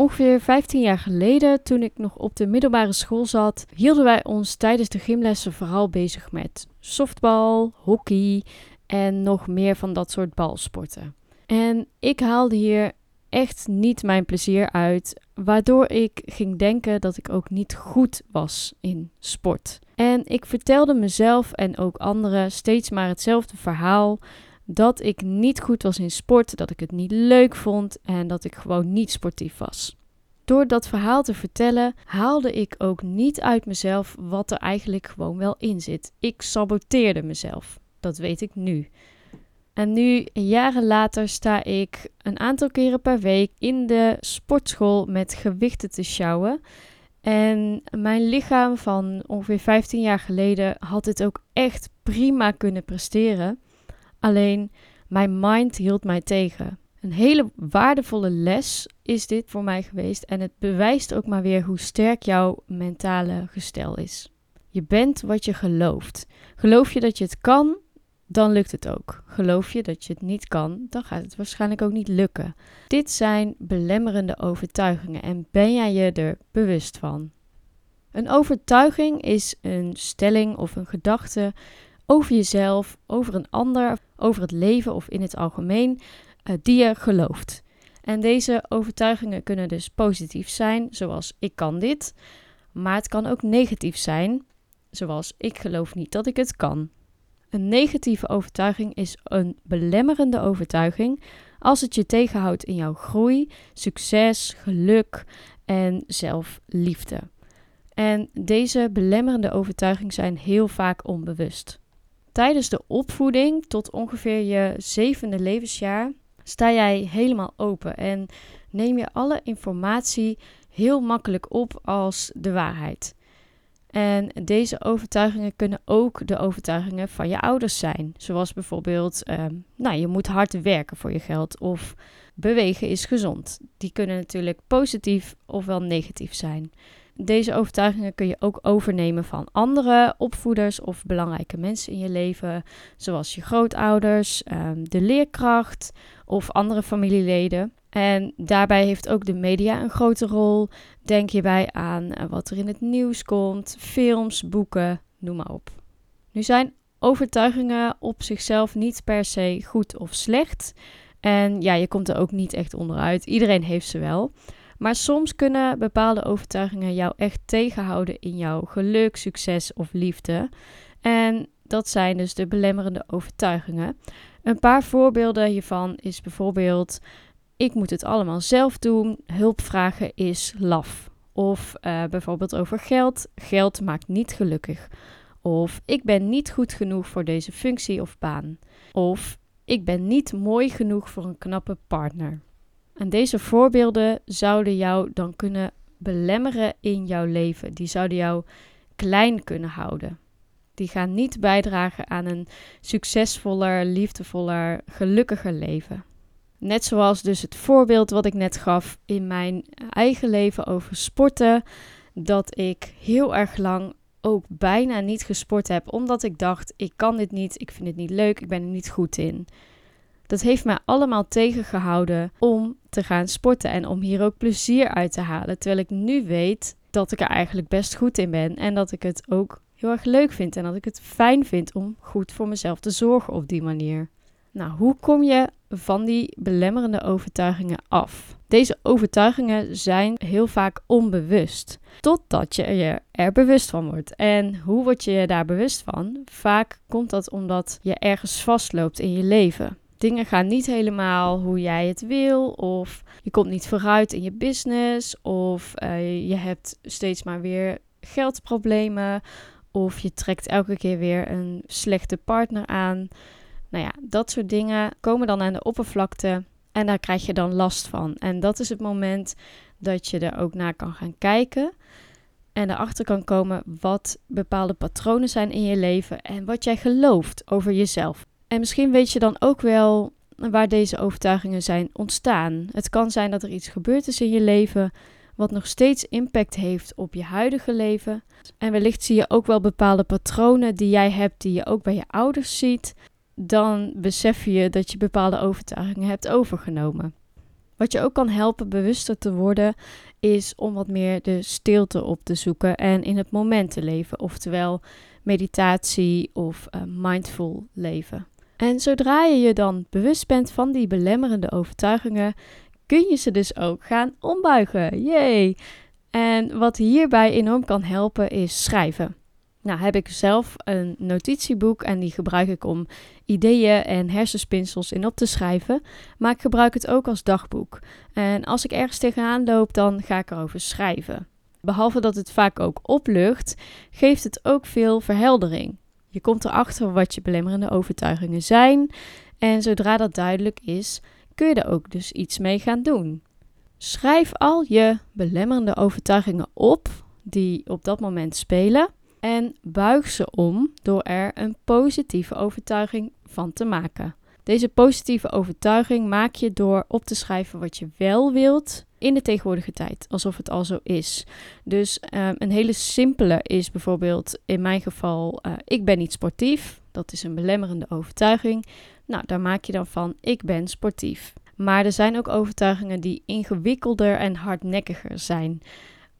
Ongeveer 15 jaar geleden, toen ik nog op de middelbare school zat, hielden wij ons tijdens de gymlessen vooral bezig met softbal, hockey en nog meer van dat soort balsporten. En ik haalde hier echt niet mijn plezier uit, waardoor ik ging denken dat ik ook niet goed was in sport. En ik vertelde mezelf en ook anderen steeds maar hetzelfde verhaal dat ik niet goed was in sport, dat ik het niet leuk vond en dat ik gewoon niet sportief was. Door dat verhaal te vertellen, haalde ik ook niet uit mezelf wat er eigenlijk gewoon wel in zit. Ik saboteerde mezelf. Dat weet ik nu. En nu, jaren later, sta ik een aantal keren per week in de sportschool met gewichten te sjouwen. En mijn lichaam van ongeveer 15 jaar geleden had dit ook echt prima kunnen presteren. Alleen mijn mind hield mij tegen. Een hele waardevolle les is dit voor mij geweest en het bewijst ook maar weer hoe sterk jouw mentale gestel is. Je bent wat je gelooft. Geloof je dat je het kan, dan lukt het ook. Geloof je dat je het niet kan, dan gaat het waarschijnlijk ook niet lukken. Dit zijn belemmerende overtuigingen en ben jij je er bewust van? Een overtuiging is een stelling of een gedachte over jezelf, over een ander, over het leven of in het algemeen, uh, die je gelooft. En deze overtuigingen kunnen dus positief zijn, zoals ik kan dit, maar het kan ook negatief zijn, zoals ik geloof niet dat ik het kan. Een negatieve overtuiging is een belemmerende overtuiging als het je tegenhoudt in jouw groei, succes, geluk en zelfliefde. En deze belemmerende overtuigingen zijn heel vaak onbewust. Tijdens de opvoeding tot ongeveer je zevende levensjaar sta jij helemaal open en neem je alle informatie heel makkelijk op als de waarheid. En deze overtuigingen kunnen ook de overtuigingen van je ouders zijn. Zoals bijvoorbeeld, ehm, nou, je moet hard werken voor je geld of bewegen is gezond. Die kunnen natuurlijk positief ofwel negatief zijn. Deze overtuigingen kun je ook overnemen van andere opvoeders of belangrijke mensen in je leven, zoals je grootouders, ehm, de leerkracht of andere familieleden. En daarbij heeft ook de media een grote rol. Denk hierbij aan eh, wat er in het nieuws komt, films, boeken, noem maar op. Nu zijn overtuigingen op zichzelf niet per se goed of slecht. En ja, je komt er ook niet echt onderuit. Iedereen heeft ze wel. Maar soms kunnen bepaalde overtuigingen jou echt tegenhouden in jouw geluk, succes of liefde. En dat zijn dus de belemmerende overtuigingen. Een paar voorbeelden hiervan is bijvoorbeeld: ik moet het allemaal zelf doen, hulp vragen is laf. Of uh, bijvoorbeeld over geld: geld maakt niet gelukkig. Of ik ben niet goed genoeg voor deze functie of baan. Of ik ben niet mooi genoeg voor een knappe partner. En deze voorbeelden zouden jou dan kunnen belemmeren in jouw leven. Die zouden jou klein kunnen houden. Die gaan niet bijdragen aan een succesvoller, liefdevoller, gelukkiger leven. Net zoals dus het voorbeeld wat ik net gaf in mijn eigen leven over sporten, dat ik heel erg lang ook bijna niet gesport heb, omdat ik dacht: ik kan dit niet, ik vind het niet leuk, ik ben er niet goed in. Dat heeft mij allemaal tegengehouden om te gaan sporten en om hier ook plezier uit te halen. Terwijl ik nu weet dat ik er eigenlijk best goed in ben en dat ik het ook heel erg leuk vind en dat ik het fijn vind om goed voor mezelf te zorgen op die manier. Nou, hoe kom je van die belemmerende overtuigingen af? Deze overtuigingen zijn heel vaak onbewust, totdat je je er bewust van wordt. En hoe word je je daar bewust van? Vaak komt dat omdat je ergens vastloopt in je leven dingen gaan niet helemaal hoe jij het wil. Of je komt niet vooruit in je business. Of uh, je hebt steeds maar weer geldproblemen. Of je trekt elke keer weer een slechte partner aan. Nou ja, dat soort dingen komen dan aan de oppervlakte. En daar krijg je dan last van. En dat is het moment dat je er ook naar kan gaan kijken. en erachter kan komen wat bepaalde patronen zijn in je leven en wat jij gelooft over jezelf. En misschien weet je dan ook wel waar deze overtuigingen zijn ontstaan. Het kan zijn dat er iets gebeurd is in je leven wat nog steeds impact heeft op je huidige leven. En wellicht zie je ook wel bepaalde patronen die jij hebt, die je ook bij je ouders ziet. Dan besef je dat je bepaalde overtuigingen hebt overgenomen. Wat je ook kan helpen bewuster te worden, is om wat meer de stilte op te zoeken en in het moment te leven, oftewel meditatie of uh, mindful leven. En zodra je je dan bewust bent van die belemmerende overtuigingen, kun je ze dus ook gaan ombuigen. Yay! En wat hierbij enorm kan helpen is schrijven. Nou heb ik zelf een notitieboek en die gebruik ik om ideeën en hersenspinsels in op te schrijven. Maar ik gebruik het ook als dagboek. En als ik ergens tegenaan loop, dan ga ik erover schrijven. Behalve dat het vaak ook oplucht, geeft het ook veel verheldering. Je komt erachter wat je belemmerende overtuigingen zijn. En zodra dat duidelijk is, kun je er ook dus iets mee gaan doen. Schrijf al je belemmerende overtuigingen op die op dat moment spelen en buig ze om door er een positieve overtuiging van te maken. Deze positieve overtuiging maak je door op te schrijven wat je wel wilt in de tegenwoordige tijd, alsof het al zo is. Dus um, een hele simpele is bijvoorbeeld in mijn geval: uh, ik ben niet sportief. Dat is een belemmerende overtuiging. Nou, daar maak je dan van: ik ben sportief. Maar er zijn ook overtuigingen die ingewikkelder en hardnekkiger zijn.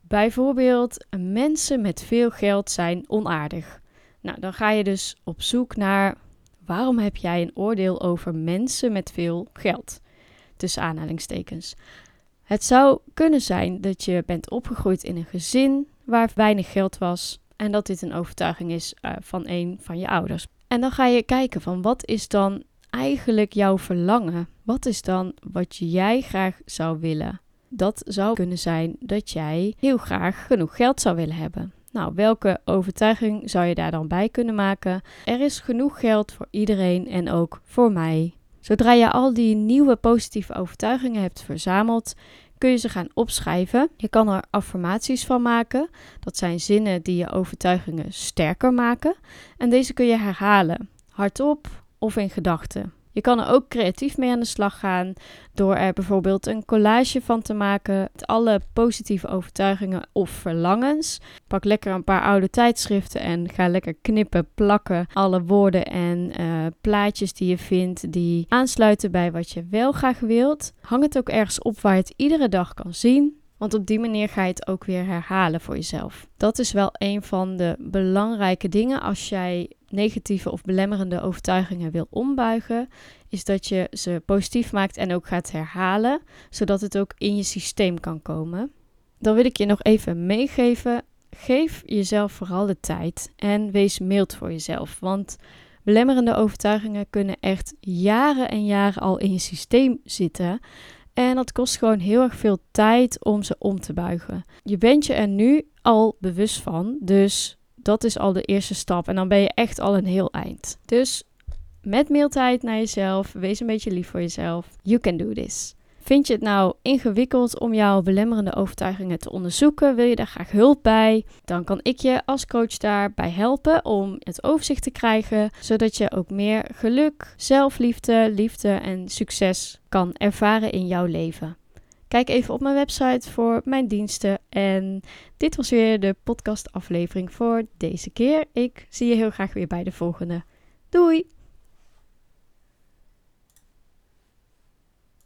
Bijvoorbeeld, mensen met veel geld zijn onaardig. Nou, dan ga je dus op zoek naar waarom heb jij een oordeel over mensen met veel geld? Tussen aanhalingstekens. Het zou kunnen zijn dat je bent opgegroeid in een gezin waar weinig geld was en dat dit een overtuiging is uh, van een van je ouders. En dan ga je kijken van wat is dan eigenlijk jouw verlangen? Wat is dan wat jij graag zou willen? Dat zou kunnen zijn dat jij heel graag genoeg geld zou willen hebben. Nou, welke overtuiging zou je daar dan bij kunnen maken? Er is genoeg geld voor iedereen en ook voor mij. Zodra je al die nieuwe positieve overtuigingen hebt verzameld, kun je ze gaan opschrijven. Je kan er affirmaties van maken. Dat zijn zinnen die je overtuigingen sterker maken. En deze kun je herhalen, hardop of in gedachten. Je kan er ook creatief mee aan de slag gaan door er bijvoorbeeld een collage van te maken met alle positieve overtuigingen of verlangens. Pak lekker een paar oude tijdschriften en ga lekker knippen, plakken alle woorden en uh, plaatjes die je vindt die aansluiten bij wat je wel graag wilt. Hang het ook ergens op waar je het iedere dag kan zien. Want op die manier ga je het ook weer herhalen voor jezelf. Dat is wel een van de belangrijke dingen als jij negatieve of belemmerende overtuigingen wil ombuigen, is dat je ze positief maakt en ook gaat herhalen, zodat het ook in je systeem kan komen. Dan wil ik je nog even meegeven: geef jezelf vooral de tijd en wees mild voor jezelf. Want belemmerende overtuigingen kunnen echt jaren en jaren al in je systeem zitten. En dat kost gewoon heel erg veel tijd om ze om te buigen. Je bent je er nu al bewust van, dus dat is al de eerste stap. En dan ben je echt al een heel eind. Dus met mailtijd naar jezelf, wees een beetje lief voor jezelf. You can do this. Vind je het nou ingewikkeld om jouw belemmerende overtuigingen te onderzoeken? Wil je daar graag hulp bij? Dan kan ik je als coach daarbij helpen om het overzicht te krijgen, zodat je ook meer geluk, zelfliefde, liefde en succes kan ervaren in jouw leven. Kijk even op mijn website voor mijn diensten. En dit was weer de podcastaflevering voor deze keer. Ik zie je heel graag weer bij de volgende. Doei!